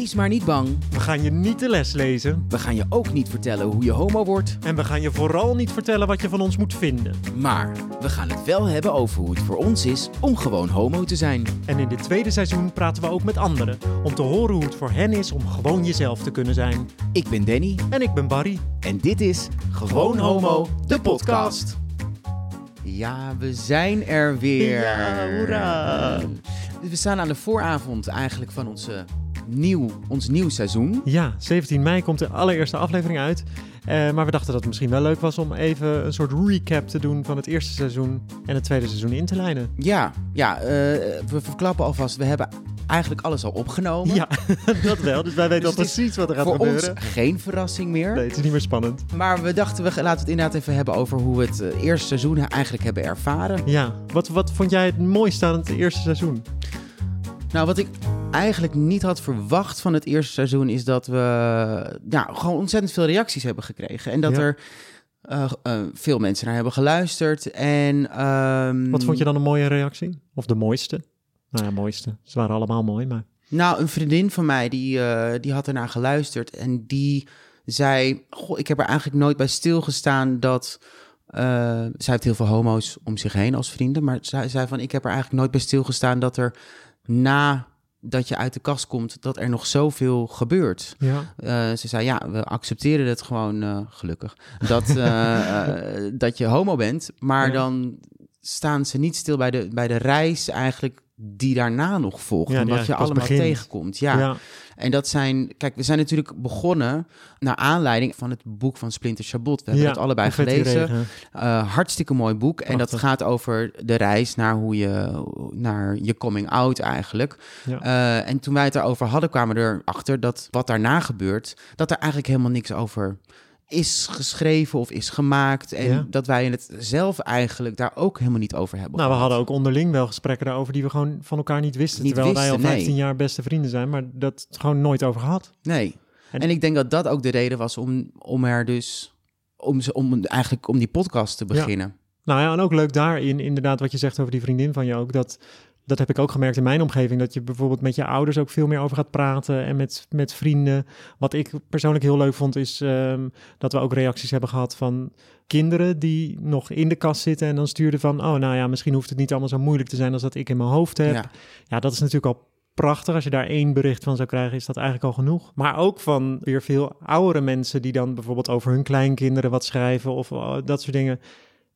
Wees maar niet bang. We gaan je niet de les lezen. We gaan je ook niet vertellen hoe je homo wordt. En we gaan je vooral niet vertellen wat je van ons moet vinden. Maar we gaan het wel hebben over hoe het voor ons is om gewoon homo te zijn. En in dit tweede seizoen praten we ook met anderen. Om te horen hoe het voor hen is om gewoon jezelf te kunnen zijn. Ik ben Danny En ik ben Barry. en dit is Gewoon Homo, de podcast. Ja, we zijn er weer. Ja, hoera. We staan aan de vooravond eigenlijk van onze nieuw, ons nieuw seizoen. Ja, 17 mei komt de allereerste aflevering uit. Eh, maar we dachten dat het misschien wel leuk was om even een soort recap te doen van het eerste seizoen en het tweede seizoen in te lijnen. Ja, ja eh, we verklappen alvast, we hebben eigenlijk alles al opgenomen. Ja, dat wel. Dus wij weten Dus al het is precies wat er gaat Voor gebeuren. ons geen verrassing meer. Nee, het is niet meer spannend. Maar we dachten, we laten we het inderdaad even hebben over hoe we het eh, eerste seizoen eigenlijk hebben ervaren. Ja, wat, wat vond jij het mooiste aan het eerste seizoen? Nou, wat ik eigenlijk niet had verwacht van het eerste seizoen is dat we ja, gewoon ontzettend veel reacties hebben gekregen. En dat Ja. er eh, eh, veel mensen naar hebben geluisterd. En, ehm, Wat vond je dan een mooie reactie? Of de mooiste? Nou ja, mooiste. Ze waren allemaal mooi, maar... Nou, een vriendin van mij die, eh, die had ernaar geluisterd en die zei: Goh, ik heb er eigenlijk nooit bij stilgestaan dat. eh, zij heeft heel veel homo's om zich heen als vrienden, maar zij zei van: Ik heb er eigenlijk nooit bij stilgestaan dat er na dat je uit de kast komt, dat er nog zoveel gebeurt. Ja, Eh, ze zei, ja, we accepteren het gewoon eh, gelukkig. Dat, eh, dat je homo bent. Maar Ja. dan staan ze niet stil bij de, bij de reis eigenlijk die daarna nog volgt. Ja, wat je allemaal begint. tegenkomt. Ja. ja. En dat zijn... Kijk, we zijn natuurlijk begonnen naar aanleiding van het boek van Splinter Chabot. We hebben Ja, het allebei gelezen. Eh, hartstikke mooi boek. En dat gaat over de reis naar hoe je naar je coming out eigenlijk. Eh, en toen wij het erover hadden, kwamen we erachter dat wat daarna gebeurt, dat er eigenlijk helemaal niks over is geschreven of is gemaakt. En Ja. dat wij het zelf eigenlijk daar ook helemaal niet over hebben. Nou, we hadden ook onderling wel gesprekken daarover die we gewoon van elkaar niet wisten. Niet terwijl wij wisten, al nee. 15 jaar beste vrienden zijn, maar dat gewoon nooit over gehad. Nee. En- En, ik denk dat dat ook de reden was om, om er dus om, ze, om eigenlijk om die podcast te beginnen. Nou ja, en ook leuk daarin, inderdaad, wat je zegt over die vriendin van je ook. Dat, dat heb ik ook gemerkt in mijn omgeving. Dat je bijvoorbeeld met je ouders ook veel meer over gaat praten. En met, met vrienden. Wat ik persoonlijk heel leuk vond, is ehm, dat we ook reacties hebben gehad van kinderen die nog in de kast zitten. En dan stuurden van, oh nou ja, misschien hoeft het niet allemaal zo moeilijk te zijn als dat ik in mijn hoofd heb. Ja. Ja, dat is natuurlijk al prachtig. Als je daar één bericht van zou krijgen, is dat eigenlijk al genoeg. Maar ook van weer veel oudere mensen die dan bijvoorbeeld over hun kleinkinderen wat schrijven of oh, dat soort dingen.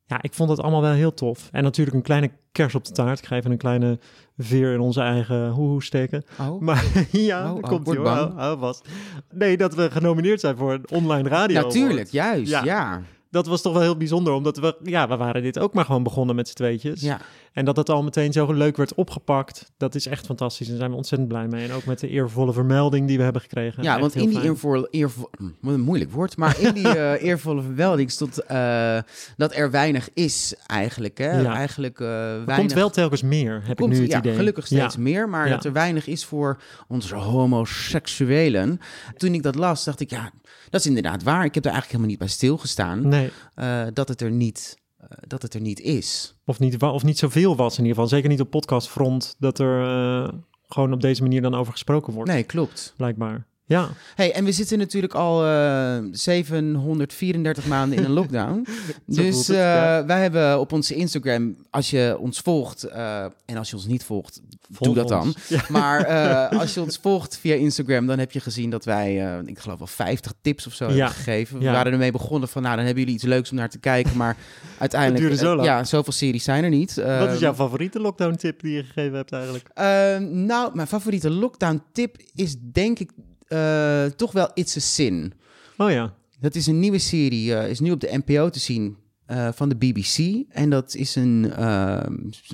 Ja, ik vond dat allemaal wel heel tof. En natuurlijk een kleine kers op de taart. Ik ga even een kleine veer in onze eigen hoe steken. Oh. Maar ja, Oh, oh, komt ie hoor. vast. Nee, dat we genomineerd zijn voor een online radio. Natuurlijk, juist. Ja. Ja. Dat was toch wel heel bijzonder, omdat we, ja, we waren dit ook maar gewoon begonnen met z'n tweetjes. ja. En dat het al meteen zo leuk werd opgepakt, dat is echt fantastisch. En daar zijn we ontzettend blij mee. En ook met de eervolle vermelding die we hebben gekregen. Ja, Echt want in die eervolle, eervo- hm, een moeilijk woord, maar in die eh, eervolle vermelding stond eh, dat er weinig is eigenlijk. Hè? Ja. Eigenlijk eh Er weinig. komt wel telkens meer, heb komt, ik nu het ja, idee. gelukkig steeds Ja. meer, maar dat er weinig is voor onze homoseksuelen. Toen ik dat las, dacht ik, ja, dat is inderdaad waar. Ik heb er eigenlijk helemaal niet bij stilgestaan Nee, eh, dat, het er niet, eh, dat het er niet is. of niet, of niet zoveel was in ieder geval. Zeker niet op podcastfront, dat er eh, gewoon op deze manier dan over gesproken wordt, Nee, klopt. blijkbaar. Ja, Hey, en we zitten natuurlijk al eh 734 maanden in een lockdown. Dus het, eh, ja. wij hebben op onze Instagram, als je ons volgt, eh, en als je ons niet volgt, volg doe dat dan. Ja. Maar als je ons volgt via Instagram, dan heb je gezien dat wij, ik geloof wel 50 tips of zo Ja. hebben gegeven. We waren ermee begonnen van, nou, dan hebben jullie iets leuks om naar te kijken. Maar uiteindelijk, duurde zo lang. ja, zoveel series zijn er niet. Wat is jouw favoriete lockdown tip die je gegeven hebt eigenlijk? eh, nou, mijn favoriete lockdown tip is denk ik eh, toch wel It's a Sin. Oh ja, Dat is een nieuwe serie, eh, is nu op de NPO te zien eh, van de BBC. En dat is een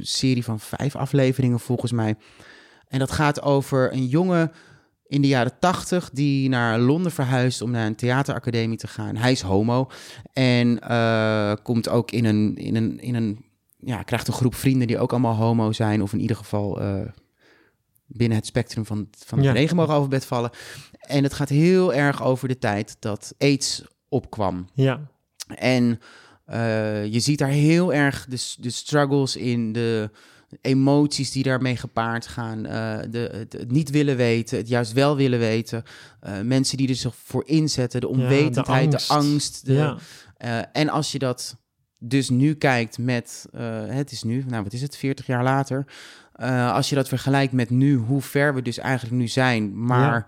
serie van vijf afleveringen volgens mij. En dat gaat over een jongen in de jaren tachtig die naar Londen verhuist om naar een theateracademie te gaan. Hij is homo en komt ook in een, in een, in een, ja, krijgt een groep vrienden die ook allemaal homo zijn. Of in ieder geval binnen het spectrum van, van het Ja. regenboogalfabet vallen. En het gaat heel erg over de tijd dat AIDS opkwam. ja, En eh, je ziet daar heel erg de, de struggles in, de, emoties die daarmee gepaard gaan, eh, de, het, het niet willen weten, het juist wel willen weten, eh, mensen die er zich voor inzetten, de onwetendheid, de angst. angst. de, Ja. en als je dat dus nu kijkt met, het is nu, nou wat is het, 40 jaar later, Eh, als je dat vergelijkt met nu, hoe ver we dus eigenlijk nu zijn, maar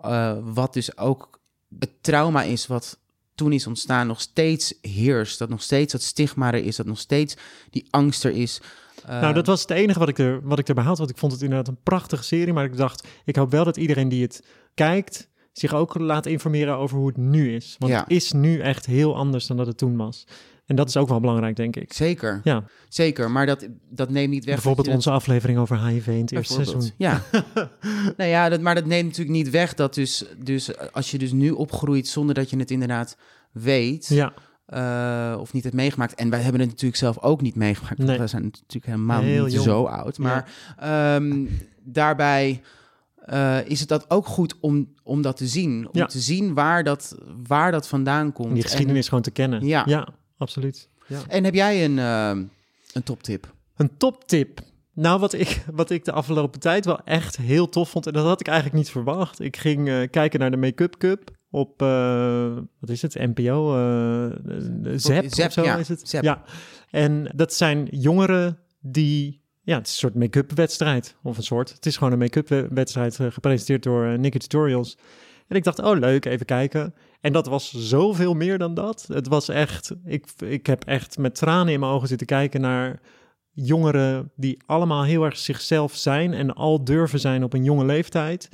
eh, wat dus ook het trauma is wat toen is ontstaan, nog steeds heerst, dat nog steeds dat stigma er is, dat nog steeds die angst er is. Eh, Nou, dat was het enige wat ik, er, wat ik erbij had. Want ik vond het inderdaad een prachtige serie. Maar ik dacht, ik hoop wel dat iedereen die het kijkt... zich ook laat informeren over hoe het nu is. Want Ja. het is nu echt heel anders dan dat het toen was. En dat is ook wel belangrijk, denk ik. Zeker, Ja, zeker, maar dat, dat neemt niet weg. bijvoorbeeld dat onze aflevering over HIV in het eerste seizoen. Ja. nou ja, dat, maar dat neemt natuurlijk niet weg dat dus, dus als je dus nu opgroeit zonder dat je het inderdaad weet Ja, eh, of niet hebt meegemaakt. En wij hebben het natuurlijk zelf ook niet meegemaakt. Nee. We zijn natuurlijk helemaal Heel niet jong. zo oud. Maar ehm, daarbij eh, is het dat ook goed om, om dat te zien. Om Ja. te zien waar dat, waar dat vandaan komt. om die geschiedenis gewoon te kennen. Ja. ja absoluut. Ja. En, heb jij een, ehm, een toptip? Een toptip. Nou, wat ik, wat ik de afgelopen tijd wel echt heel tof vond, en dat had ik eigenlijk niet verwacht. Ik ging eh, kijken naar de Make-up Cup op, eh, wat is het, NPO? eh Zep, Zep, of zo ja, is het? Zep. Ja, en dat zijn jongeren die, ja, het is een soort make-up wedstrijd, of een soort. Het is gewoon een make-up we- wedstrijd gepresenteerd door uh, Nicky Tutorials. En ik dacht, oh leuk, even kijken. En dat was zoveel meer dan dat. Het was echt, ik, ik heb echt met tranen in mijn ogen zitten kijken naar jongeren die allemaal heel erg zichzelf zijn en al durven zijn op een jonge leeftijd.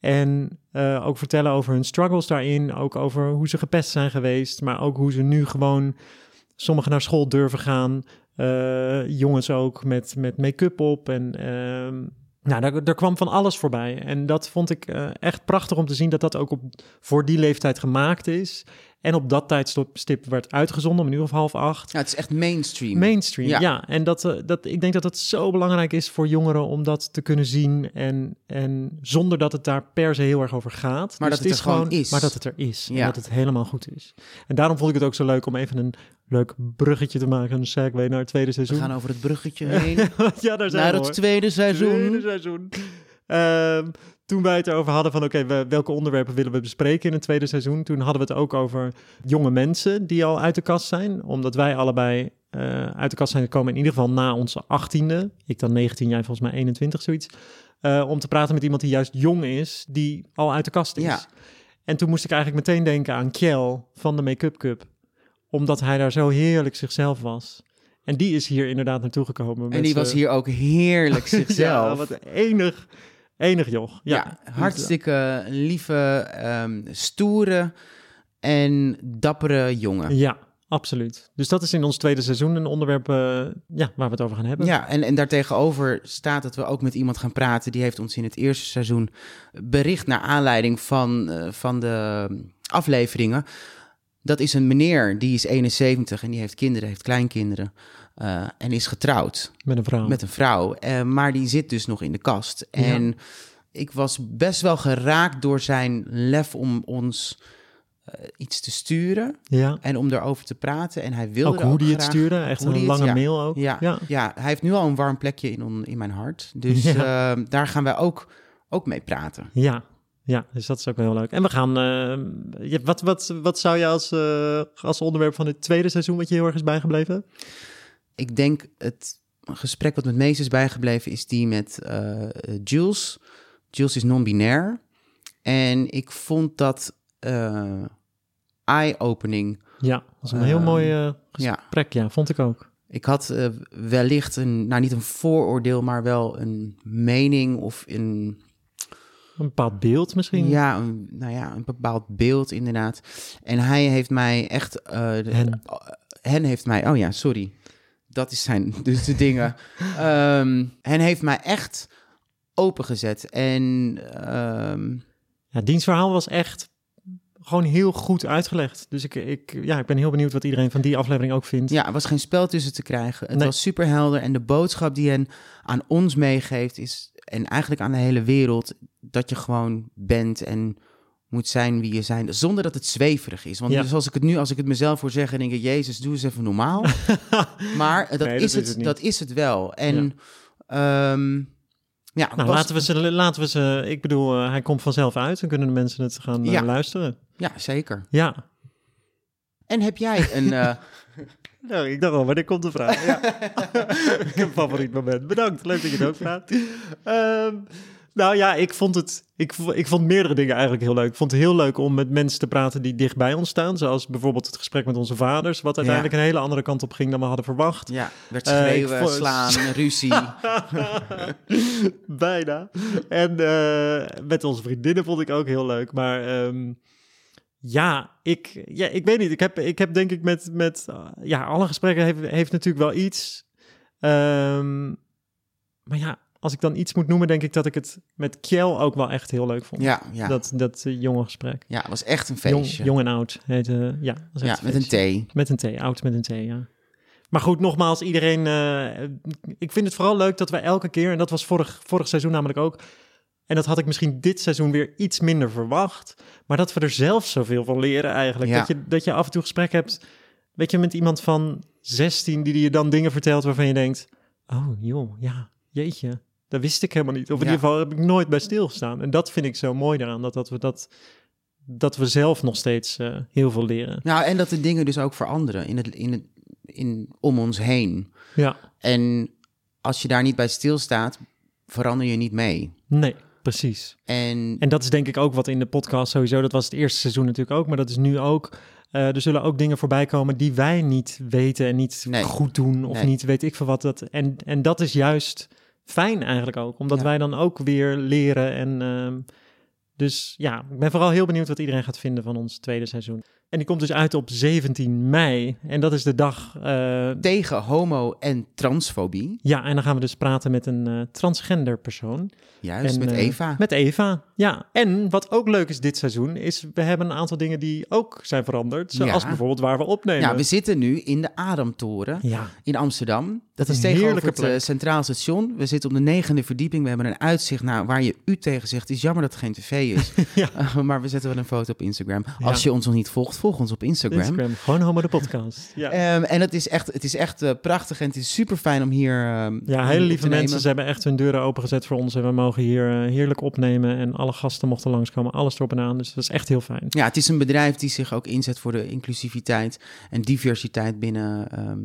En eh, ook vertellen over hun struggles daarin, ook over hoe ze gepest zijn geweest, maar ook hoe ze nu gewoon sommigen naar school durven gaan. Eh, jongens ook met, met make-up op en ehm, nou, daar, daar kwam van alles voorbij. En dat vond ik eh, echt prachtig om te zien dat dat ook op, voor die leeftijd gemaakt is. En op dat tijdstip werd uitgezonden om een uur of half acht. Ja, het is echt mainstream. Mainstream, Ja. ja. En dat, eh, dat, ik denk dat het zo belangrijk is voor jongeren om dat te kunnen zien. En, en zonder dat het daar per se heel erg over gaat. Maar dat het is er gewoon is. Maar dat het er is. En Ja. dat het helemaal goed is. En daarom vond ik het ook zo leuk om even een leuk bruggetje te maken. Een segue naar het tweede We seizoen. gaan over het bruggetje heen. ja, daar zijn naar we het tweede seizoen. Tweede seizoen. Ehm, toen wij het erover hadden van oké, we- welke onderwerpen willen we bespreken in het tweede seizoen, toen hadden we het ook over jonge mensen die al uit de kast zijn. Omdat wij allebei eh, uit de kast zijn gekomen, in ieder geval na onze achttiende. Ik dan 19, jij volgens mij 21, zoiets. Eh, om te praten met iemand die juist jong is, die al uit de kast is. Ja. En toen moest ik eigenlijk meteen denken aan Kjell van de Make-up Cup. Omdat hij daar zo heerlijk zichzelf was. En die is hier inderdaad naartoe gekomen. En die was hier ook heerlijk zichzelf. ja, wat enig, enig joch. Ja, Ja, hartstikke lieve, ehm, stoere en dappere jongen. Ja, absoluut. Dus dat is in ons tweede seizoen een onderwerp eh, ja, waar we het over gaan hebben. Ja, en, en daartegenover staat dat we ook met iemand gaan praten. Die heeft ons in het eerste seizoen bericht naar aanleiding van, eh, van de afleveringen. Dat is een meneer, die is 71 en die heeft kinderen, heeft kleinkinderen. Eh, en is getrouwd Met een vrouw. met een vrouw. eh, maar die zit dus nog in de kast. Ja. En ik was best wel geraakt door zijn lef om ons eh, iets te sturen. Ja, En om daarover te praten. En hij wilde ook hoe ook die het stuurde. Echt een het- lange ja. mail ook. Ja, ja. ja. hij heeft nu al een warm plekje in, on- in mijn hart. Dus Ja. eh, daar gaan wij ook, ook mee praten. Ja, ja, dus dat is ook wel heel leuk. En we gaan... wat, wat, wat zou je als, als onderwerp van het tweede seizoen... wat je heel erg is bijgebleven? Ik denk het gesprek wat me het meest is bijgebleven is die met eh, Jules. Jules is non-binair. En ik vond dat eh, eye-opening. Ja, dat is een heel Ehm, mooi eh, Ja, gesprek. Ja, vond ik ook. ik had wellicht een, nou niet een vooroordeel, maar wel een mening of een, Een bepaald beeld misschien. ja, een, nou ja, een bepaald beeld inderdaad. En hij heeft mij echt, de- Hen. hen heeft mij, oh ja, sorry. Dat is zijn, dus de dingen. Ehm hen heeft mij echt opengezet. En ehm, Ja, diens verhaal was echt gewoon heel goed uitgelegd. Dus ik, ik, ja, ik ben heel benieuwd wat iedereen van die aflevering ook vindt. ja, er was geen spel tussen te krijgen. Het Nee. was super helder. En de boodschap die hen aan ons meegeeft is, en eigenlijk aan de hele wereld, dat je gewoon bent en moet zijn wie je zijn, zonder dat het zweverig is. Want Ja. dus als ik het nu, als ik het mezelf voor zeggen, denk ik, Jezus, doe eens even normaal. maar dat, Nee, dat is is het, dat is het wel. En Ehm, ja, Nou, laten we ze, laten we ze, ik bedoel, eh, hij komt vanzelf uit. Dan kunnen de mensen het gaan eh, Ja. luisteren. ja, zeker. Ja. En heb jij een... Nou, ik dacht al, wanneer komt de vraag? Ja. ik heb een favoriet moment. Bedankt, leuk dat je het ook vraagt. Ehm, nou ja, ik vond het. Ik, ik vond meerdere dingen eigenlijk heel leuk. Ik vond het heel leuk om met mensen te praten die dicht bij ons staan. Zoals bijvoorbeeld het gesprek met onze vaders. Wat uiteindelijk een hele andere kant op ging dan we hadden verwacht. ja, werd Eh, schreeuwen, vond- slaan, ruzie. Bijna. En eh, met onze vriendinnen vond ik ook heel leuk. Maar ehm, ja, ik, ja, ik weet niet. Ik heb, ik heb denk ik met, met uh, ja, alle gesprekken heeft, heeft natuurlijk wel iets. Ehm, maar ja, als ik dan iets moet noemen, denk ik dat ik het met Kjell ook wel echt heel leuk vond. Ja, ja. Dat, dat eh, jonge gesprek. ja, het was echt een feestje. jong en oud heette, ja. was ja, met een. T. Met een T, oud met een T, ja. Maar goed, nogmaals, iedereen... eh, ik vind het vooral leuk dat we elke keer... en dat was vorig, vorig seizoen namelijk ook... en dat had ik misschien dit seizoen weer iets minder verwacht... maar dat we er zelf zoveel van leren eigenlijk. Ja. Dat, je, dat je af en toe gesprek hebt... weet je, met iemand van 16... die je dan dingen vertelt waarvan je denkt... oh joh, ja, jeetje, dat wist ik helemaal niet. Of in Ja. ieder geval heb ik nooit bij stilgestaan. En dat vind ik zo mooi daaraan, dat, dat we dat... dat we zelf nog steeds eh, heel veel leren. Nou, en dat de dingen dus ook veranderen in het, in het, in, om ons heen. Ja, En als je daar niet bij stilstaat, verander je niet mee. nee, precies. En, En dat is denk ik ook wat in de podcast sowieso, dat was het eerste seizoen natuurlijk ook, maar dat is nu ook. eh, er zullen ook dingen voorbij komen die wij niet weten en niet Nee. goed doen of Nee. niet weet ik veel wat. Dat, en, en dat is juist fijn eigenlijk ook, omdat Ja. wij dan ook weer leren. En ehm, dus ja, ik ben vooral heel benieuwd wat iedereen gaat vinden van ons tweede seizoen. En die komt dus uit op 17 mei en dat is de dag... eh, tegen homo- en transfobie, ja, en dan gaan we dus praten met een eh, transgender persoon. juist, En, met eh, Eva. Met Eva, ja. En wat ook leuk is dit seizoen, is we hebben een aantal dingen die ook zijn veranderd. Zoals Ja. bijvoorbeeld waar we opnemen. Ja, we zitten nu in de Ademtoren Ja, in Amsterdam. Dat is tegenover heerlijke het eh, plek. Centraal Station. We zitten op de negende verdieping. We hebben een uitzicht naar waar je u tegen zegt. Het is jammer dat het geen tv is. Ja. Uh, maar we zetten wel een foto op Instagram. Ja. Als je ons nog niet volgt, volg ons op Instagram. Instagram. Gewoon Homo de podcast. Ja, Ehm, en het is echt, het is echt eh, prachtig en het is super fijn om hier. ehm, ja hele lieve mensen. Ze hebben echt hun deuren opengezet voor ons. En we mogen hier eh, heerlijk opnemen. En alle gasten mochten langskomen. Alles erop en aan. Dus dat is echt heel fijn. Ja, het is een bedrijf die zich ook inzet voor de inclusiviteit en diversiteit binnen, ehm,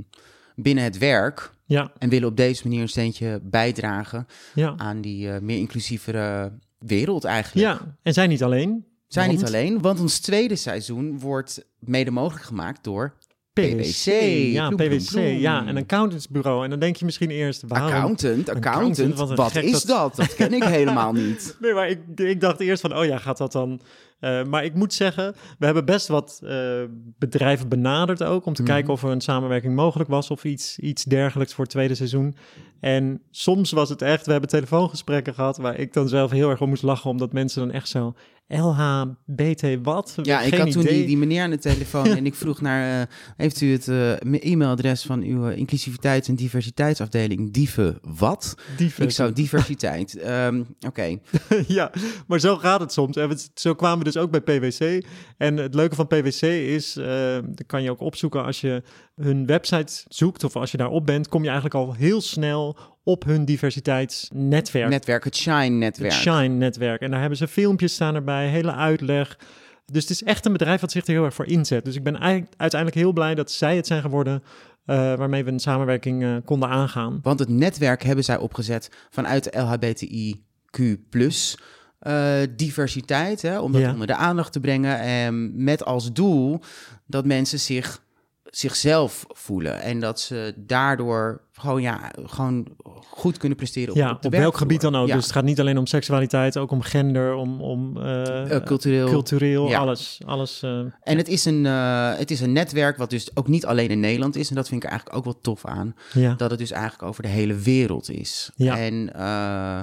binnen het werk. Ja, En willen op deze manier een steentje bijdragen ja. aan die eh, meer inclusievere wereld eigenlijk. Ja, en zij niet alleen. Zijn niet alleen, want ons tweede seizoen wordt mede mogelijk gemaakt door PwC. Ja, ploem, PwC. ploem. Ja, een accountantsbureau. En dan denk je misschien eerst... Waarom? accountant. Accountant, Accountant, wat is dat- dat? Dat ken ik helemaal niet. Nee, maar ik, ik dacht eerst van, oh ja, gaat dat dan... Eh, maar ik moet zeggen, we hebben best wat eh, bedrijven benaderd ook... om te Mhm. kijken of er een samenwerking mogelijk was... of iets, iets dergelijks voor het tweede seizoen. En soms was het echt, we hebben telefoongesprekken gehad... waar ik dan zelf heel erg om moest lachen... omdat mensen dan echt zo, LHBT wat? Ja, ik had toen die, die meneer aan de telefoon en ik vroeg naar... eh, heeft u het eh, e-mailadres van uw eh, inclusiviteits- en diversiteitsafdeling Dieven wat? Dieven. Ik zou diversiteit. Ehm, Oké. ja, maar zo gaat het soms. En we- zo kwamen we dus ook bij PwC. En het leuke van PwC is, dat kan je ook opzoeken als je hun website zoekt of als je daarop bent, kom je eigenlijk al heel snel op hun diversiteitsnetwerk. Netwerk, het Shine-netwerk. Het Shine-netwerk. En daar hebben ze filmpjes staan erbij, hele uitleg. Dus het is echt een bedrijf wat zich er heel erg voor inzet. Dus ik ben eigenlijk uiteindelijk heel blij dat zij het zijn geworden eh, waarmee we een samenwerking eh, konden aangaan. Want het netwerk hebben zij opgezet vanuit de LHBTIQ+. eh, diversiteit, hè, om dat Ja. onder de aandacht te brengen. En met als doel dat mensen zich zichzelf voelen. En dat ze daardoor gewoon, ja, gewoon goed kunnen presteren op, ja, op welk gebied dan ook. Ja. Dus het gaat niet alleen om seksualiteit, ook om gender, om, om eh, Eh, cultureel. cultureel, Ja. alles. alles eh, En het is, een, het is een netwerk wat dus ook niet alleen in Nederland is. En dat vind ik eigenlijk ook wel tof aan. ja. Dat het dus eigenlijk over de hele wereld is. Ja. En,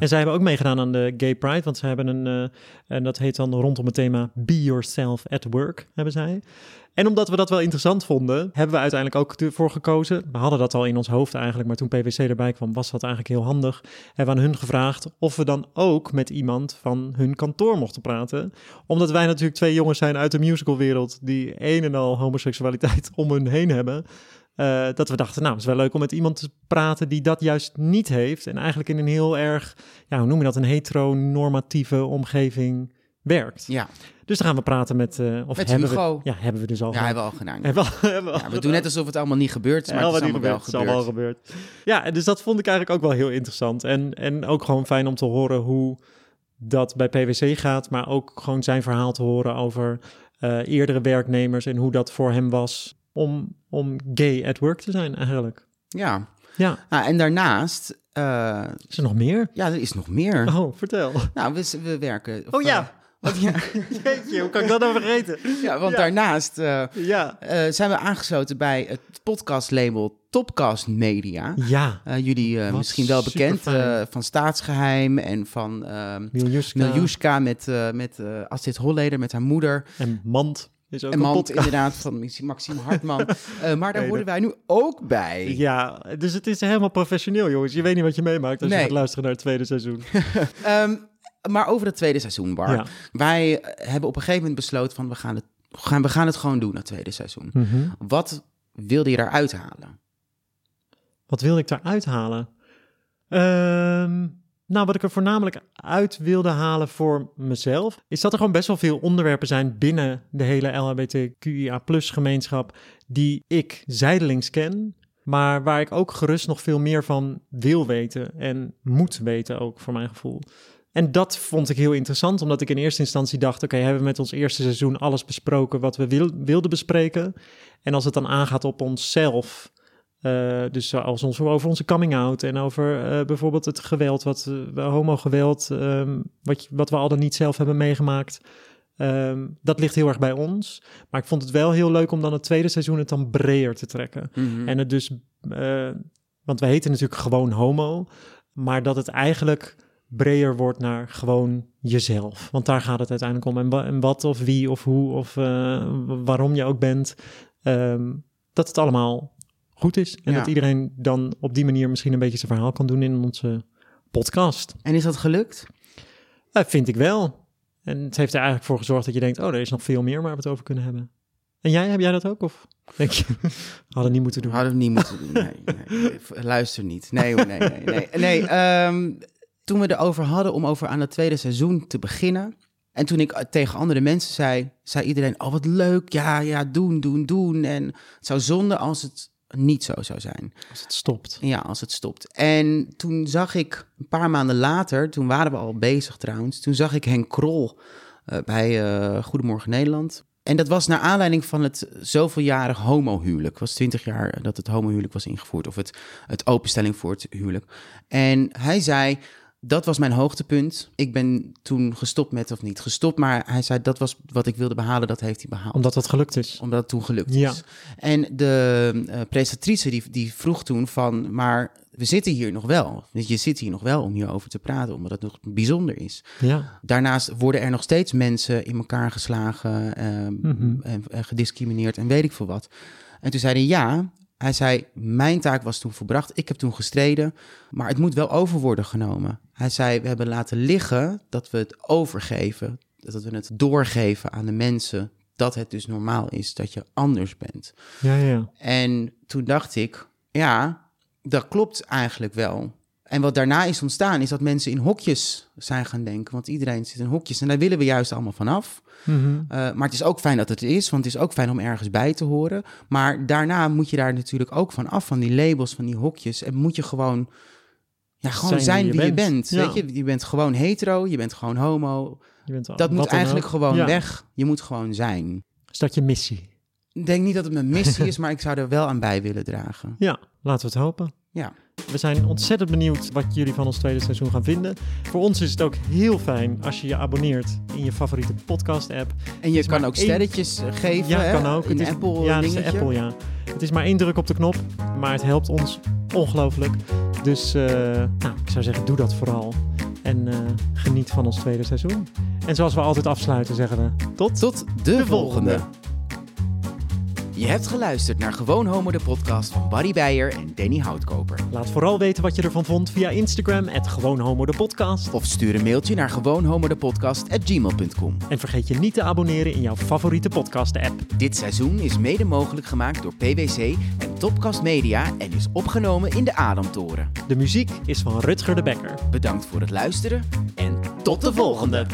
En zij hebben ook meegedaan aan de Gay Pride, want ze hebben een, en dat heet dan rondom het thema Be Yourself at Work, hebben zij. En omdat we dat wel interessant vonden, hebben we uiteindelijk ook ervoor gekozen. We hadden dat al in ons hoofd eigenlijk, maar toen PwC erbij kwam, was dat eigenlijk heel handig. Hebben we aan hun gevraagd of we dan ook met iemand van hun kantoor mochten praten. Omdat wij natuurlijk twee jongens zijn uit de musicalwereld die een en al homoseksualiteit om hun heen hebben. eh, dat we dachten, nou, het is wel leuk om met iemand te praten die dat juist niet heeft. En eigenlijk in een heel erg, ja, hoe noem je dat, een heteronormatieve omgeving werkt. Ja, Dus dan gaan we praten met, eh, of Met hebben Hugo. we, ja, hebben we dus al ja hebben we al gedaan. Hebben we, hebben we, al Ja, we doen net alsof het allemaal niet gebeurd is, maar het is allemaal wel Het is allemaal gebeurd. gebeurd. Ja, en dus dat vond ik eigenlijk ook wel heel interessant. En, en ook gewoon fijn om te horen hoe dat bij PwC gaat, maar ook gewoon zijn verhaal te horen over eh, eerdere werknemers en hoe dat voor hem was om, om gay at work te zijn eigenlijk. Ja, Ja, nou, en daarnaast, eh, is er nog meer? ja, er is nog meer. Oh, vertel. Nou, we, we werken... of, Oh ja. Wat- ja, Jeetje, hoe kan ik dat nou vergeten? ja, want Ja. daarnaast eh, Ja. eh, zijn we aangesloten bij het podcastlabel Topcast Media. Ja, Eh, jullie eh, misschien wel bekend eh, van Staatsgeheim en van ehm Miljuska Miljuska met, eh met eh, Astrid Holleder, met haar moeder. en Mand is ook En een Mand podcast. inderdaad van Maxi- Maxime Hartman. Eh, maar daar horen wij nu ook bij. Ja, dus het is helemaal professioneel, jongens. Je weet niet wat je meemaakt als Nee. je gaat luisteren naar het tweede seizoen. Ehm, maar over het tweede seizoen, Bar. Ja. Wij hebben op een gegeven moment besloten van we gaan het, gaan, we gaan het gewoon doen, het tweede seizoen. Mhm. Wat wilde je daaruit halen? Wat wilde ik daaruit halen? Ehm, nou, wat ik er voornamelijk uit wilde halen voor mezelf, is dat er gewoon best wel veel onderwerpen zijn binnen de hele LHBTQIA gemeenschap die ik zijdelings ken, maar waar ik ook gerust nog veel meer van wil weten en moet weten ook, voor mijn gevoel. En dat vond ik heel interessant, omdat ik in eerste instantie dacht: oké, hebben we met ons eerste seizoen alles besproken wat we wil- wilden bespreken? En als het dan aangaat op onszelf, eh, dus als ons over onze coming out en over eh, bijvoorbeeld het geweld, wat uh, homogeweld, ehm, wat, wat we al dan niet zelf hebben meegemaakt. ehm, dat ligt heel erg bij ons. Maar ik vond het wel heel leuk om dan het tweede seizoen het dan breder te trekken. En het dus, eh, want we heten natuurlijk gewoon homo, maar dat het eigenlijk breder wordt naar gewoon jezelf. Want daar gaat het uiteindelijk om. En, wa- en wat of wie of hoe of eh, waarom je ook bent, ehm, dat het allemaal goed is. En Ja. dat iedereen dan op die manier misschien een beetje zijn verhaal kan doen in onze podcast. En is dat gelukt? Dat vind ik wel. En het heeft er eigenlijk voor gezorgd dat je denkt, oh, er is nog veel meer waar we het over kunnen hebben. En jij, heb jij dat ook? Of denk je, hadden niet moeten doen? Hadden we niet moeten doen. Nee. Luister niet. Nee, nee, nee. nee. nee ehm, toen we erover hadden om over aan het tweede seizoen te beginnen. En toen ik tegen andere mensen zei, zei iedereen: Oh, wat leuk. Ja, ja, doen, doen, doen. En het zou zonde als het niet zo zou zijn. Als het stopt. Ja, als het stopt. En toen zag ik een paar maanden later, toen waren we al bezig trouwens, toen zag ik Henk Krol eh, bij eh, Goedemorgen Nederland. En dat was naar aanleiding van het zoveeljarig homohuwelijk. Het was twintig jaar dat het homohuwelijk was ingevoerd, of het, het openstelling voor het huwelijk. En hij zei, dat was mijn hoogtepunt. Ik ben toen gestopt met, of niet gestopt, maar hij zei, dat was wat ik wilde behalen, dat heeft hij behaald Omdat dat gelukt is. omdat het toen gelukt Ja. is. En de eh, presentatrice die, die vroeg toen van, maar we zitten hier nog wel. Je zit hier nog wel om hierover te praten, omdat het nog bijzonder is. Ja. Daarnaast worden er nog steeds mensen in elkaar geslagen ehm, Mhm. en, en gediscrimineerd en weet ik veel wat. En toen zei hij ja. Hij zei, mijn taak was toen volbracht. Ik heb toen gestreden, maar het moet wel over worden genomen. Hij zei, we hebben laten liggen dat we het overgeven. Dat we het doorgeven aan de mensen. Dat het dus normaal is dat je anders bent. Ja, ja. En toen dacht ik, ja, dat klopt eigenlijk wel. En wat daarna is ontstaan, is dat mensen in hokjes zijn gaan denken. Want iedereen zit in hokjes en daar willen we juist allemaal vanaf. Mhm. Uh, maar het is ook fijn dat het is, want het is ook fijn om ergens bij te horen. Maar daarna moet je daar natuurlijk ook van af, van die labels, van die hokjes. En moet je gewoon, ja, gewoon zijn, wie je bent. Ja. Weet je? je bent gewoon hetero, je bent gewoon homo. Je bent al- Dat moet eigenlijk ook. gewoon Ja. weg. Je moet gewoon zijn. Is dat je missie? Ik denk niet dat het mijn missie is, maar ik zou er wel aan bij willen dragen. Ja, laten we het hopen. Ja. We zijn ontzettend benieuwd wat jullie van ons tweede seizoen gaan vinden. Voor ons is het ook heel fijn als je je abonneert in je favoriete podcast-app. En je kan ook sterretjes eh, geven. Ja, hè? kan ook. In het is, Apple ja, het is de dingetje. Apple, ja. Het is maar één druk op de knop, maar het helpt ons ongelooflijk. Dus eh, nou, ik zou zeggen, doe dat vooral. En eh, geniet van ons tweede seizoen. En zoals we altijd afsluiten, zeggen we tot Tot de, volgende. Je hebt geluisterd naar Gewoon Homo, de podcast van Barry Beijer en Danny Houtkoper. Laat vooral weten wat je ervan vond via Instagram, het Gewoon Homo de podcast. Of stuur een mailtje naar gewoonhomodepodcast.gmail.com. En vergeet je niet te abonneren in jouw favoriete podcast-app. Dit seizoen is mede mogelijk gemaakt door PwC en Topcast Media en is opgenomen in de Adamtoren. De muziek is van Rutger de Bekker. Bedankt voor het luisteren en tot de volgende!